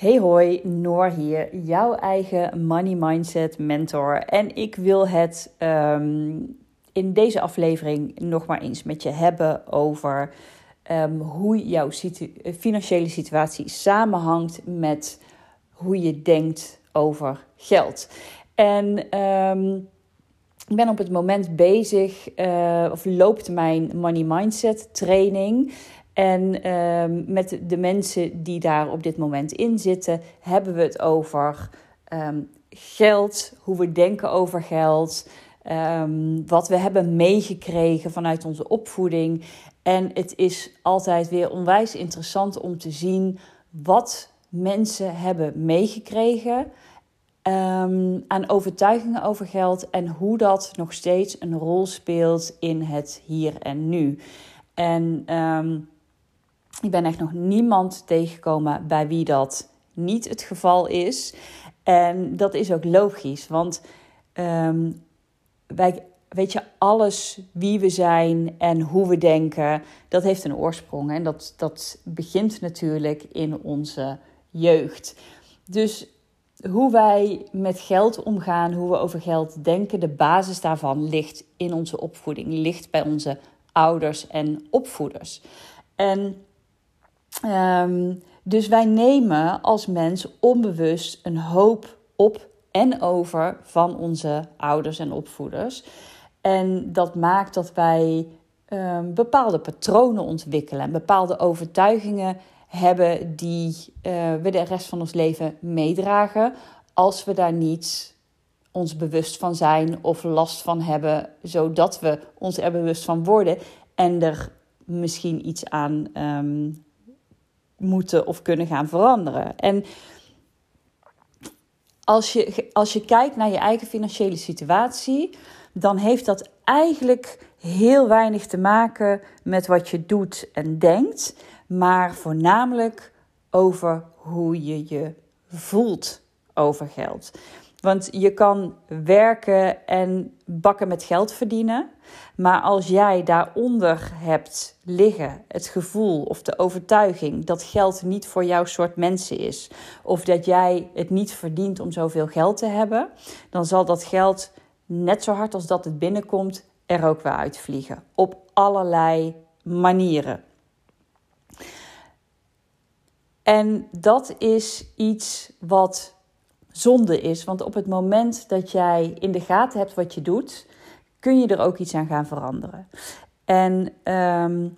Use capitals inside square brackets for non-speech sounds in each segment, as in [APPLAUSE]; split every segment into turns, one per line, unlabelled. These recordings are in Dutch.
Hey hoi, Noor hier, jouw eigen money mindset mentor. En ik wil het ehm, in deze aflevering nog maar eens met je hebben over ehm, hoe jouw financiële situatie samenhangt met hoe je denkt over geld. En um, ik ben op het moment bezig, uh, of loopt mijn money mindset training. En ehm, met de mensen die daar op dit moment in zitten, hebben we het over ehm, geld, hoe we denken over geld, um, wat we hebben meegekregen vanuit onze opvoeding. En het is altijd weer onwijs interessant om te zien wat mensen hebben meegekregen aan overtuigingen over geld en hoe dat nog steeds een rol speelt in het hier en nu. En ik ben echt nog niemand tegengekomen bij wie dat niet het geval is. En dat is ook logisch, want um, wij, weet je, alles wie we zijn en hoe we denken, dat heeft een oorsprong. En dat, dat begint natuurlijk in onze jeugd. Dus hoe wij met geld omgaan, hoe we over geld denken, de basis daarvan ligt in onze opvoeding, ligt bij onze ouders en opvoeders. En Ehm, dus wij nemen als mens onbewust een hoop op en over van onze ouders en opvoeders. En dat maakt dat wij um, bepaalde patronen ontwikkelen en bepaalde overtuigingen hebben die uh, we de rest van ons leven meedragen als we daar niet ons bewust van zijn of last van hebben, zodat we ons er bewust van worden en er misschien iets aan um, moeten of kunnen gaan veranderen. En als je, als je kijkt naar je eigen financiële situatie, dan heeft dat eigenlijk heel weinig te maken met wat je doet en denkt, maar voornamelijk over hoe je je voelt over geld. Want je kan werken en bakken met geld verdienen. Maar als jij daaronder hebt liggen het gevoel of de overtuiging dat geld niet voor jouw soort mensen is, of dat jij het niet verdient om zoveel geld te hebben, dan zal dat geld net zo hard als dat het binnenkomt er ook weer uitvliegen. Op allerlei manieren. En dat is iets wat zonde is. Want op het moment dat jij in de gaten hebt wat je doet, kun je er ook iets aan gaan veranderen. En um,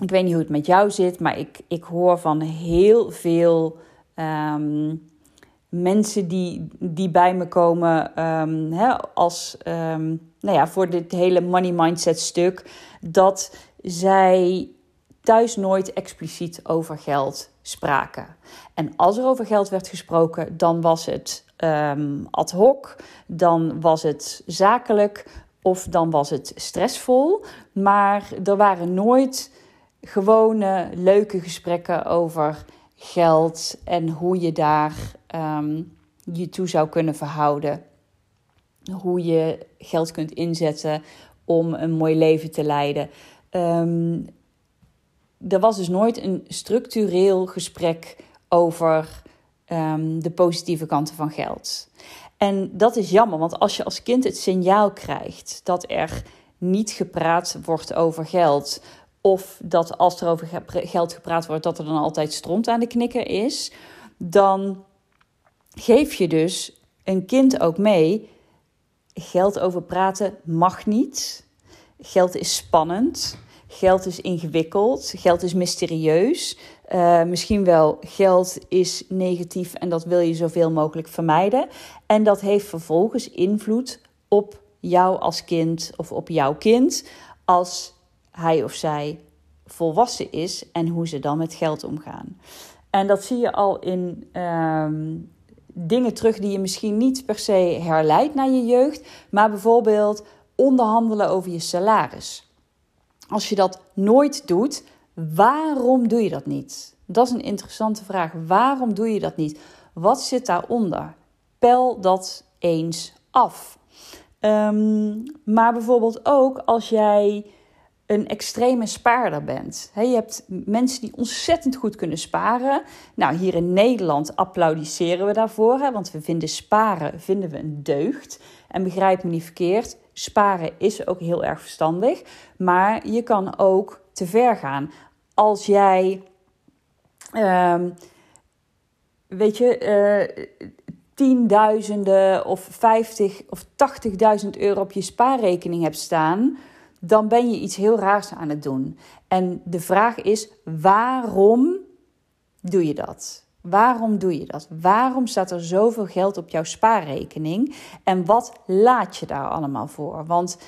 ik weet niet hoe het met jou zit, maar ik, ik hoor van heel veel um, mensen die, die bij me komen um, hè, als, nou ja, voor dit hele money mindset stuk, dat zij thuis nooit expliciet over geld spraken. En als er over geld werd gesproken, dan was het um, ad hoc, dan was het zakelijk of dan was het stressvol. Maar er waren nooit gewone leuke gesprekken over geld en hoe je daar um, je toe zou kunnen verhouden. Hoe je geld kunt inzetten om een mooi leven te leiden. Um, er was dus nooit een structureel gesprek over um, de positieve kanten van geld. En dat is jammer, want als je als kind het signaal krijgt dat er niet gepraat wordt over geld, of dat als er over geld gepraat wordt, dat er dan altijd stront aan de knikker is, dan geef je dus een kind ook mee: geld over praten mag niet. Geld is spannend. Geld is ingewikkeld, geld is mysterieus. Uh, misschien wel geld is negatief en dat wil je zoveel mogelijk vermijden. En dat heeft vervolgens invloed op jou als kind of op jouw kind als hij of zij volwassen is en hoe ze dan met geld omgaan. En dat zie je al in ehm, dingen terug die je misschien niet per se herleidt naar je jeugd, maar bijvoorbeeld onderhandelen over je salaris. Als je dat nooit doet, waarom doe je dat niet? Dat is een interessante vraag. Waarom doe je dat niet? Wat zit daaronder? Pel dat eens af. Ehm, maar bijvoorbeeld ook als jij een extreme spaarder bent. je hebt mensen die ontzettend goed kunnen sparen. Nou, hier in Nederland applaudisseren we daarvoor, want we vinden sparen vinden we een deugd. En begrijp me niet verkeerd, sparen is ook heel erg verstandig, maar je kan ook te ver gaan. Als jij, ehm, weet je, uh, tienduizenden of 50 of 80.000 euro op je spaarrekening hebt staan dan ben je iets heel raars aan het doen. En de vraag is: waarom doe je dat? Waarom doe je dat? Waarom staat er zoveel geld op jouw spaarrekening? En wat laat je daar allemaal voor? Want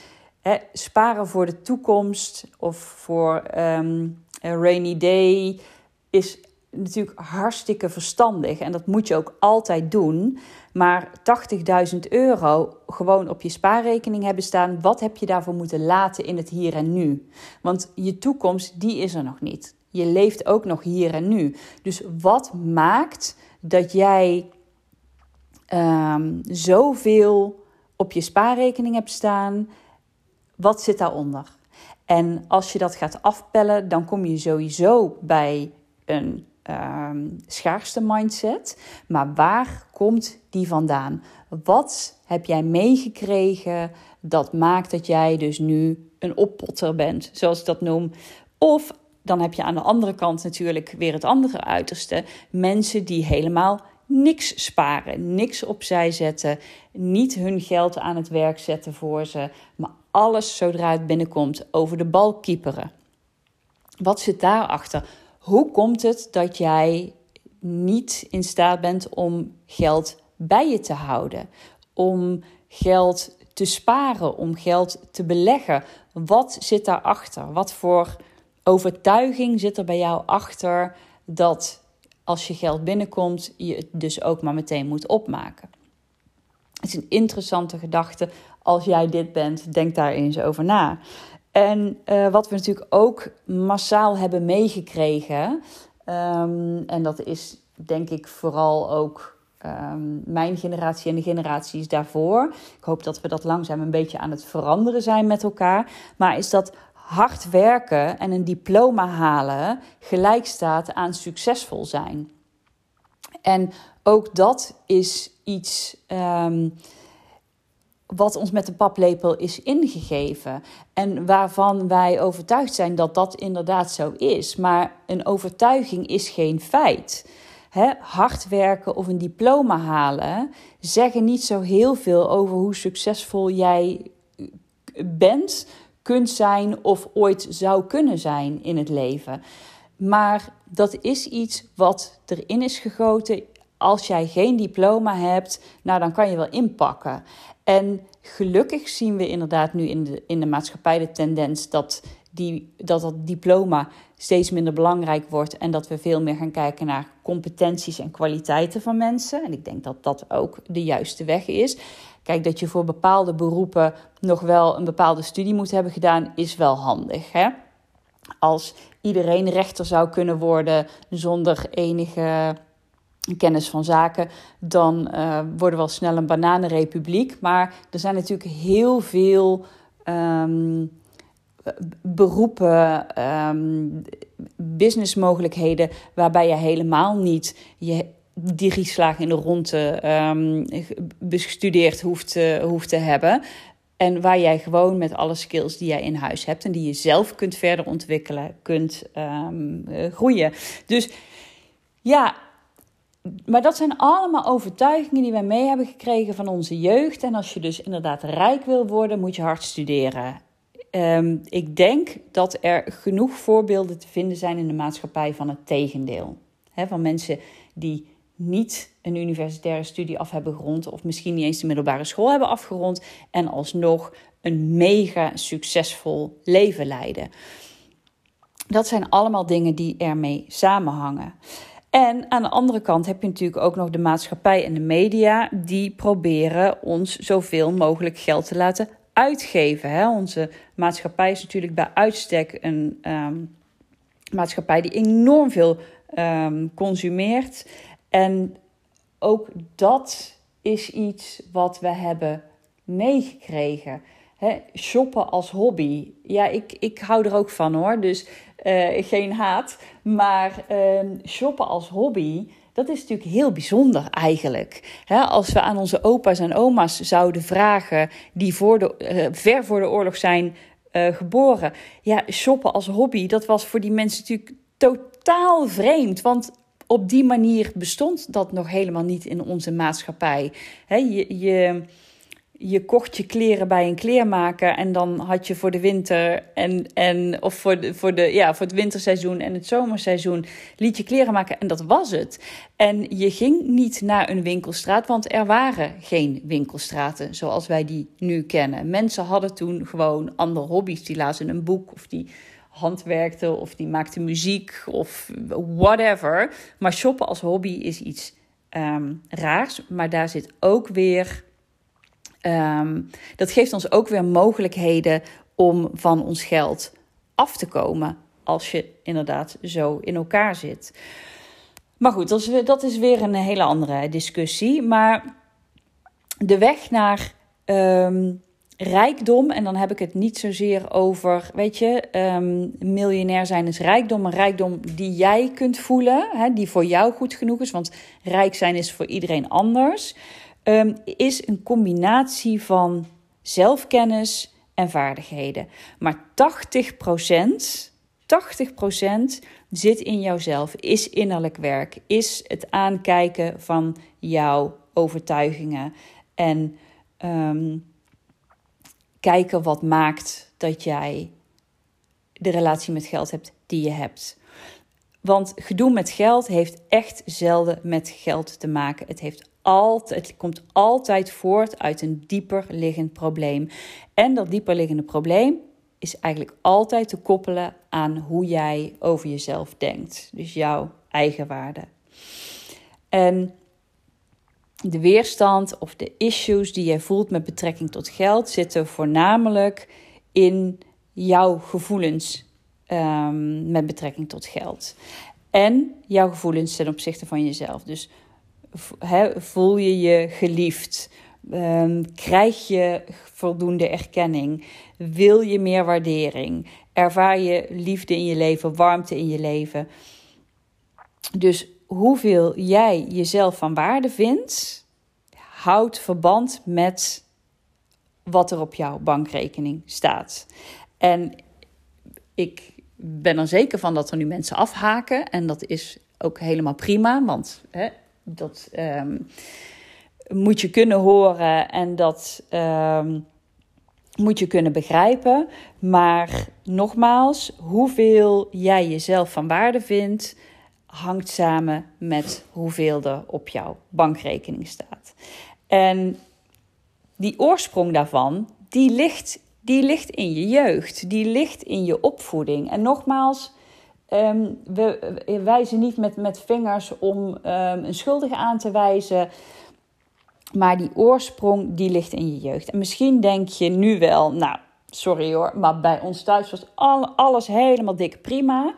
hè, sparen voor de toekomst of voor um, a rainy day is natuurlijk hartstikke verstandig. En dat moet je ook altijd doen. Maar 80.000 euro gewoon op je spaarrekening hebben staan, wat heb je daarvoor moeten laten in het hier en nu? Want je toekomst, die is er nog niet. Je leeft ook nog hier en nu. Dus wat maakt dat jij um, zoveel op je spaarrekening hebt staan? Wat zit daaronder? En als je dat gaat afpellen, dan kom je sowieso bij een um, schaarste mindset. Maar waar komt die vandaan? Wat heb jij meegekregen dat maakt dat jij dus nu een oppotter bent, zoals ik dat noem? Of dan heb je aan de andere kant natuurlijk weer het andere uiterste. Mensen die helemaal niks sparen, niks opzij zetten, niet hun geld aan het werk zetten voor ze, maar alles zodra het binnenkomt over de bal kieperen. Wat zit daarachter? Hoe komt het dat jij niet in staat bent om geld bij je te houden? Om geld te sparen, om geld te beleggen? Wat zit daarachter? Wat voor overtuiging zit er bij jou achter dat als je geld binnenkomt, je het dus ook maar meteen moet opmaken? Het is een interessante gedachte. Als jij dit bent, denk daar eens over na. En uh, wat we natuurlijk ook massaal hebben meegekregen, um, en dat is denk ik vooral ook um, mijn generatie en de generaties daarvoor. Ik hoop dat we dat langzaam een beetje aan het veranderen zijn met elkaar. Maar is dat hard werken en een diploma halen gelijk staat aan succesvol zijn. En ook dat is iets. Um, wat ons met de paplepel is ingegeven. En waarvan wij overtuigd zijn dat dat inderdaad zo is. Maar een overtuiging is geen feit. He, hard werken of een diploma halen zeggen niet zo heel veel over hoe succesvol jij bent, kunt zijn of ooit zou kunnen zijn in het leven. Maar dat is iets wat erin is gegoten. Als jij geen diploma hebt, nou dan kan je wel inpakken. En gelukkig zien we inderdaad nu in de, in de maatschappij de tendens dat, die, dat dat diploma steeds minder belangrijk wordt en dat we veel meer gaan kijken naar competenties en kwaliteiten van mensen. En ik denk dat dat ook de juiste weg is. Kijk, dat je voor bepaalde beroepen nog wel een bepaalde studie moet hebben gedaan, is wel handig. Hè? Als iedereen rechter zou kunnen worden zonder enige kennis van zaken, dan uh, worden we al snel een bananenrepubliek. Maar er zijn natuurlijk heel veel um, beroepen, um, businessmogelijkheden, waarbij je helemaal niet je drie in de ronde um, bestudeerd hoeft, uh, hoeft te hebben. En waar jij gewoon met alle skills die jij in huis hebt en die je zelf kunt verder ontwikkelen, kunt um, groeien. Dus ja, maar dat zijn allemaal overtuigingen die wij mee hebben gekregen van onze jeugd. En als je dus inderdaad rijk wil worden, moet je hard studeren. Um, ik denk dat er genoeg voorbeelden te vinden zijn in de maatschappij van het tegendeel. van mensen die niet een universitaire studie af hebben gerond, of misschien niet eens de middelbare school hebben afgerond, en alsnog een mega succesvol leven leiden. Dat zijn allemaal dingen die ermee samenhangen. En aan de andere kant heb je natuurlijk ook nog de maatschappij en de media die proberen ons zoveel mogelijk geld te laten uitgeven. Hè? Onze maatschappij is natuurlijk bij uitstek een um, maatschappij die enorm veel um, consumeert. En ook dat is iets wat we hebben meegekregen. shoppen als hobby. Ja, ik, ik hou er ook van hoor. Dus uh, geen haat. Maar uh, shoppen als hobby, dat is natuurlijk heel bijzonder eigenlijk. als we aan onze opa's en oma's zouden vragen, die voor de, uh, ver voor de oorlog zijn uh, geboren. Ja, shoppen als hobby, dat was voor die mensen natuurlijk totaal vreemd. Want op die manier bestond dat nog helemaal niet in onze maatschappij. Je, je, je kocht je kleren bij een kleermaker en dan had je voor de winter en, en of voor, de, voor, de, ja, voor het winterseizoen en het zomerseizoen liet je kleren maken en dat was het. En je ging niet naar een winkelstraat, want er waren geen winkelstraten zoals wij die nu kennen. Mensen hadden toen gewoon andere hobby's. Die lazen een boek of die handwerkten of die maakten muziek of whatever. Maar shoppen als hobby is iets um, raars, maar daar zit ook weer Ehm, dat geeft ons ook weer mogelijkheden om van ons geld af te komen. Als je inderdaad zo in elkaar zit. Maar goed, dat is, dat is weer een hele andere discussie. Maar de weg naar ehm, rijkdom, en dan heb ik het niet zozeer over, weet je, um, miljonair zijn is rijkdom, een rijkdom die jij kunt voelen, hè, die voor jou goed genoeg is, want rijk zijn is voor iedereen anders. Ehm, is een combinatie van zelfkennis en vaardigheden. Maar 80%, 80% zit in jouzelf, is innerlijk werk, is het aankijken van jouw overtuigingen en ehm, kijken wat maakt dat jij de relatie met geld hebt die je hebt. Want gedoe met geld heeft echt zelden met geld te maken. Het heeft altijd, komt altijd voort uit een dieper liggend probleem. En dat dieper liggende probleem is eigenlijk altijd te koppelen aan hoe jij over jezelf denkt. Dus jouw eigen waarde. En de weerstand of de issues die jij voelt met betrekking tot geld zitten voornamelijk in jouw gevoelens um, met betrekking tot geld. En jouw gevoelens ten opzichte van jezelf. Dus voel je je geliefd? Um, krijg je voldoende erkenning? Wil je meer waardering? Ervaar je liefde in je leven, warmte in je leven? Dus hoeveel jij jezelf van waarde vindt, houdt verband met wat er op jouw bankrekening staat. En ik ben er zeker van dat er nu mensen afhaken. En dat is ook helemaal prima, want hè, dat ehm, moet je kunnen horen en dat ehm, moet je kunnen begrijpen. Maar nogmaals, hoeveel jij jezelf van waarde vindt, hangt samen met hoeveel er op jouw bankrekening staat. En die oorsprong daarvan, die ligt, die ligt in je jeugd, die ligt in je opvoeding. En nogmaals, Ehm, we, wijzen niet met, met vingers om ehm, een schuldige aan te wijzen. Maar die oorsprong, die ligt in je jeugd. En misschien denk je nu wel, nou, sorry hoor, maar bij ons thuis was alles helemaal dik prima.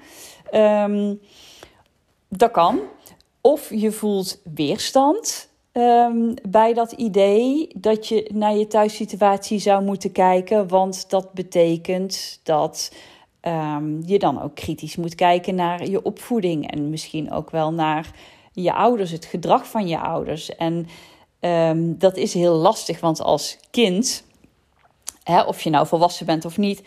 Ehm, dat kan. Of je voelt weerstand bij dat idee dat je naar je thuissituatie zou moeten kijken. Want dat betekent dat um, je dan ook kritisch moet kijken naar je opvoeding en misschien ook wel naar je ouders, het gedrag van je ouders. En um, dat is heel lastig, want als kind, hè, of je nou volwassen bent of niet,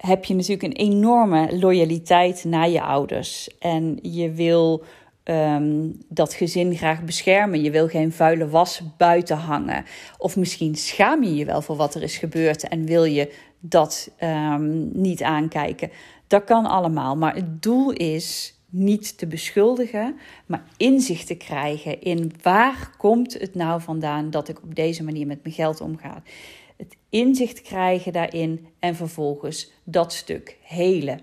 heb je natuurlijk een enorme loyaliteit naar je ouders. En je wil um, dat gezin graag beschermen. Je wil geen vuile was buiten hangen. Of misschien schaam je je wel voor wat er is gebeurd en wil je dat um, niet aankijken. Dat kan allemaal. Maar het doel is niet te beschuldigen, maar inzicht te krijgen in waar komt het nou vandaan dat ik op deze manier met mijn geld omga. Het inzicht krijgen daarin en vervolgens dat stuk helen.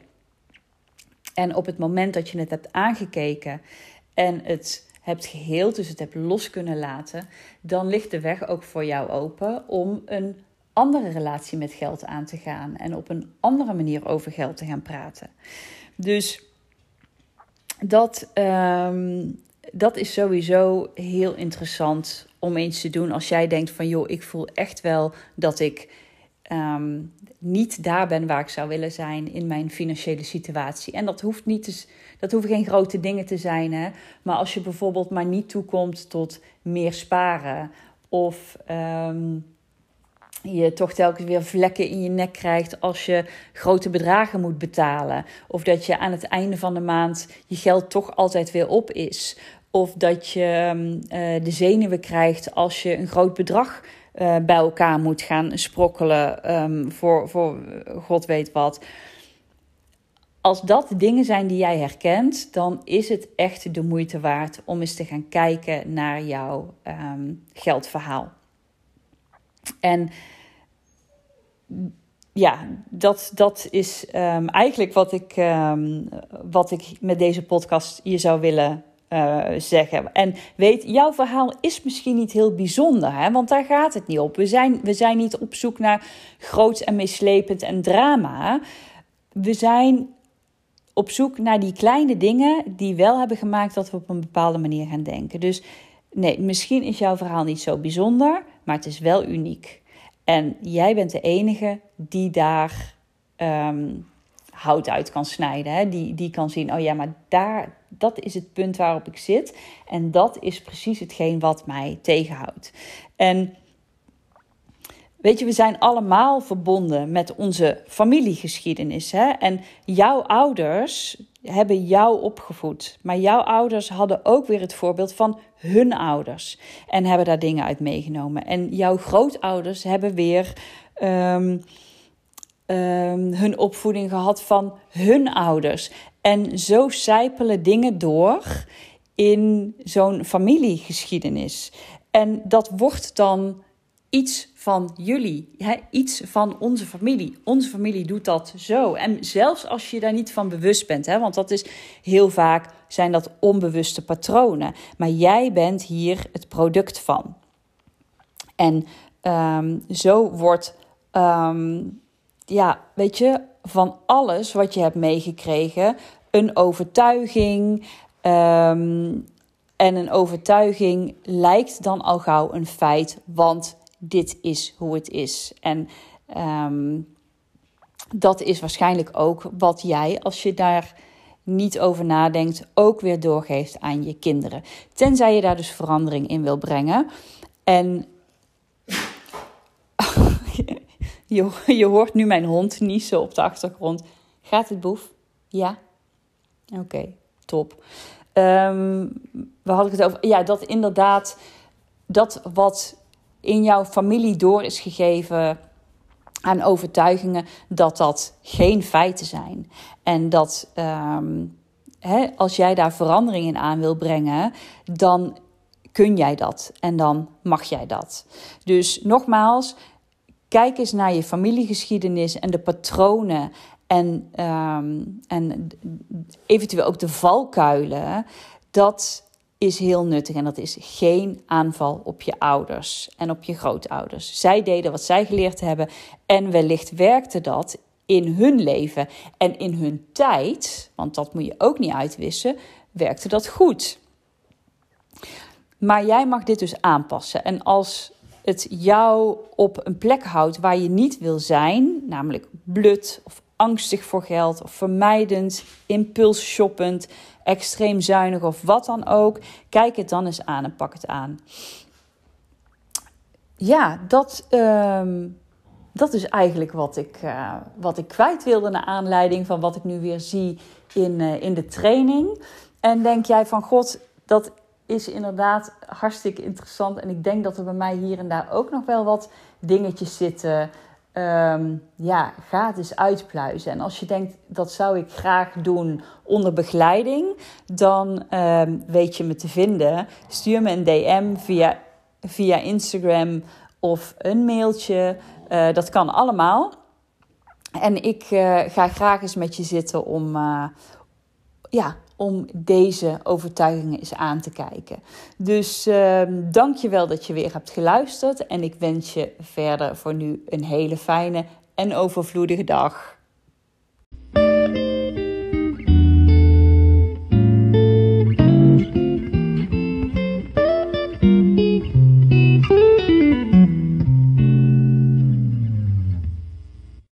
En op het moment dat je het hebt aangekeken en het hebt geheeld, dus het hebt los kunnen laten, dan ligt de weg ook voor jou open om een andere relatie met geld aan te gaan en op een andere manier over geld te gaan praten. Dus dat, ehm, dat is sowieso heel interessant om eens te doen als jij denkt van joh, ik voel echt wel dat ik ehm, niet daar ben waar ik zou willen zijn in mijn financiële situatie. En dat hoeft niet te, dat hoeven geen grote dingen te zijn. Hè? Maar als je bijvoorbeeld maar niet toekomt tot meer sparen. Of ehm, je toch telkens weer vlekken in je nek krijgt als je grote bedragen moet betalen. Of dat je aan het einde van de maand je geld toch altijd weer op is. Of dat je ehm, eh, de zenuwen krijgt als je een groot bedrag uh, bij elkaar moet gaan sprokkelen um, voor, voor god weet wat. Als dat dingen zijn die jij herkent, dan is het echt de moeite waard om eens te gaan kijken naar jouw um, geldverhaal. En ja, dat, dat is eigenlijk wat ik, wat ik met deze podcast je zou willen uh, zeggen. En weet, jouw verhaal is misschien niet heel bijzonder, hè? want daar gaat het niet op. We zijn, we zijn niet op zoek naar groots en mislepend en drama. We zijn op zoek naar die kleine dingen die wel hebben gemaakt dat we op een bepaalde manier gaan denken. Dus nee, misschien is jouw verhaal niet zo bijzonder, maar het is wel uniek. En jij bent de enige die daar um, hout uit kan snijden. Hè? Die, die kan zien, oh ja, maar daar, dat is het punt waarop ik zit. En dat is precies hetgeen wat mij tegenhoudt. En weet je, we zijn allemaal verbonden met onze familiegeschiedenis. Hè? En jouw ouders hebben jou opgevoed. Maar jouw ouders hadden ook weer het voorbeeld van hun ouders. En hebben daar dingen uit meegenomen. En jouw grootouders hebben weer um, um, hun opvoeding gehad van hun ouders. En zo sijpelen dingen door in zo'n familiegeschiedenis. En dat wordt dan iets van jullie, hè? iets van onze familie. Onze familie doet dat zo. En zelfs als je daar niet van bewust bent, hè? want dat is heel vaak zijn dat onbewuste patronen. Maar jij bent hier het product van. En um, zo wordt, um, ja, weet je, van alles wat je hebt meegekregen, een overtuiging. Um, en een overtuiging lijkt dan al gauw een feit, want dit is hoe het is. En um, dat is waarschijnlijk ook wat jij, als je daar niet over nadenkt, ook weer doorgeeft aan je kinderen. Tenzij je daar dus verandering in wil brengen. En je, [LAUGHS] je hoort nu mijn hond niezen op de achtergrond. Gaat het boef? Ja? Oké, top. Um, we hadden het over, ja, dat inderdaad, dat wat in jouw familie door is gegeven aan overtuigingen, dat dat geen feiten zijn. En dat um, hè, als jij daar verandering in aan wil brengen, dan kun jij dat en dan mag jij dat. Dus nogmaals, kijk eens naar je familiegeschiedenis en de patronen en, um, en eventueel ook de valkuilen. Dat is heel nuttig en dat is geen aanval op je ouders en op je grootouders. Zij deden wat zij geleerd hebben en wellicht werkte dat in hun leven en in hun tijd, want dat moet je ook niet uitwissen, werkte dat goed. Maar jij mag dit dus aanpassen. En als het jou op een plek houdt waar je niet wil zijn, namelijk blut of angstig voor geld of vermijdend, impulsshoppend, extreem zuinig of wat dan ook. Kijk het dan eens aan en pak het aan. Ja, dat, um, dat is eigenlijk wat ik, uh, wat ik kwijt wilde naar aanleiding van wat ik nu weer zie in, uh, in de training. En denk jij van god, dat is inderdaad hartstikke interessant. En ik denk dat er bij mij hier en daar ook nog wel wat dingetjes zitten um, ja, ga het eens uitpluizen. En als je denkt, dat zou ik graag doen onder begeleiding, dan um, weet je me te vinden. Stuur me een DM via, via Instagram of een mailtje. Uh, dat kan allemaal. En ik uh, ga graag eens met je zitten om, uh, ja, om deze overtuigingen eens aan te kijken. Dus uh, dank je wel dat je weer hebt geluisterd. En ik wens je verder voor nu een hele fijne en overvloedige dag.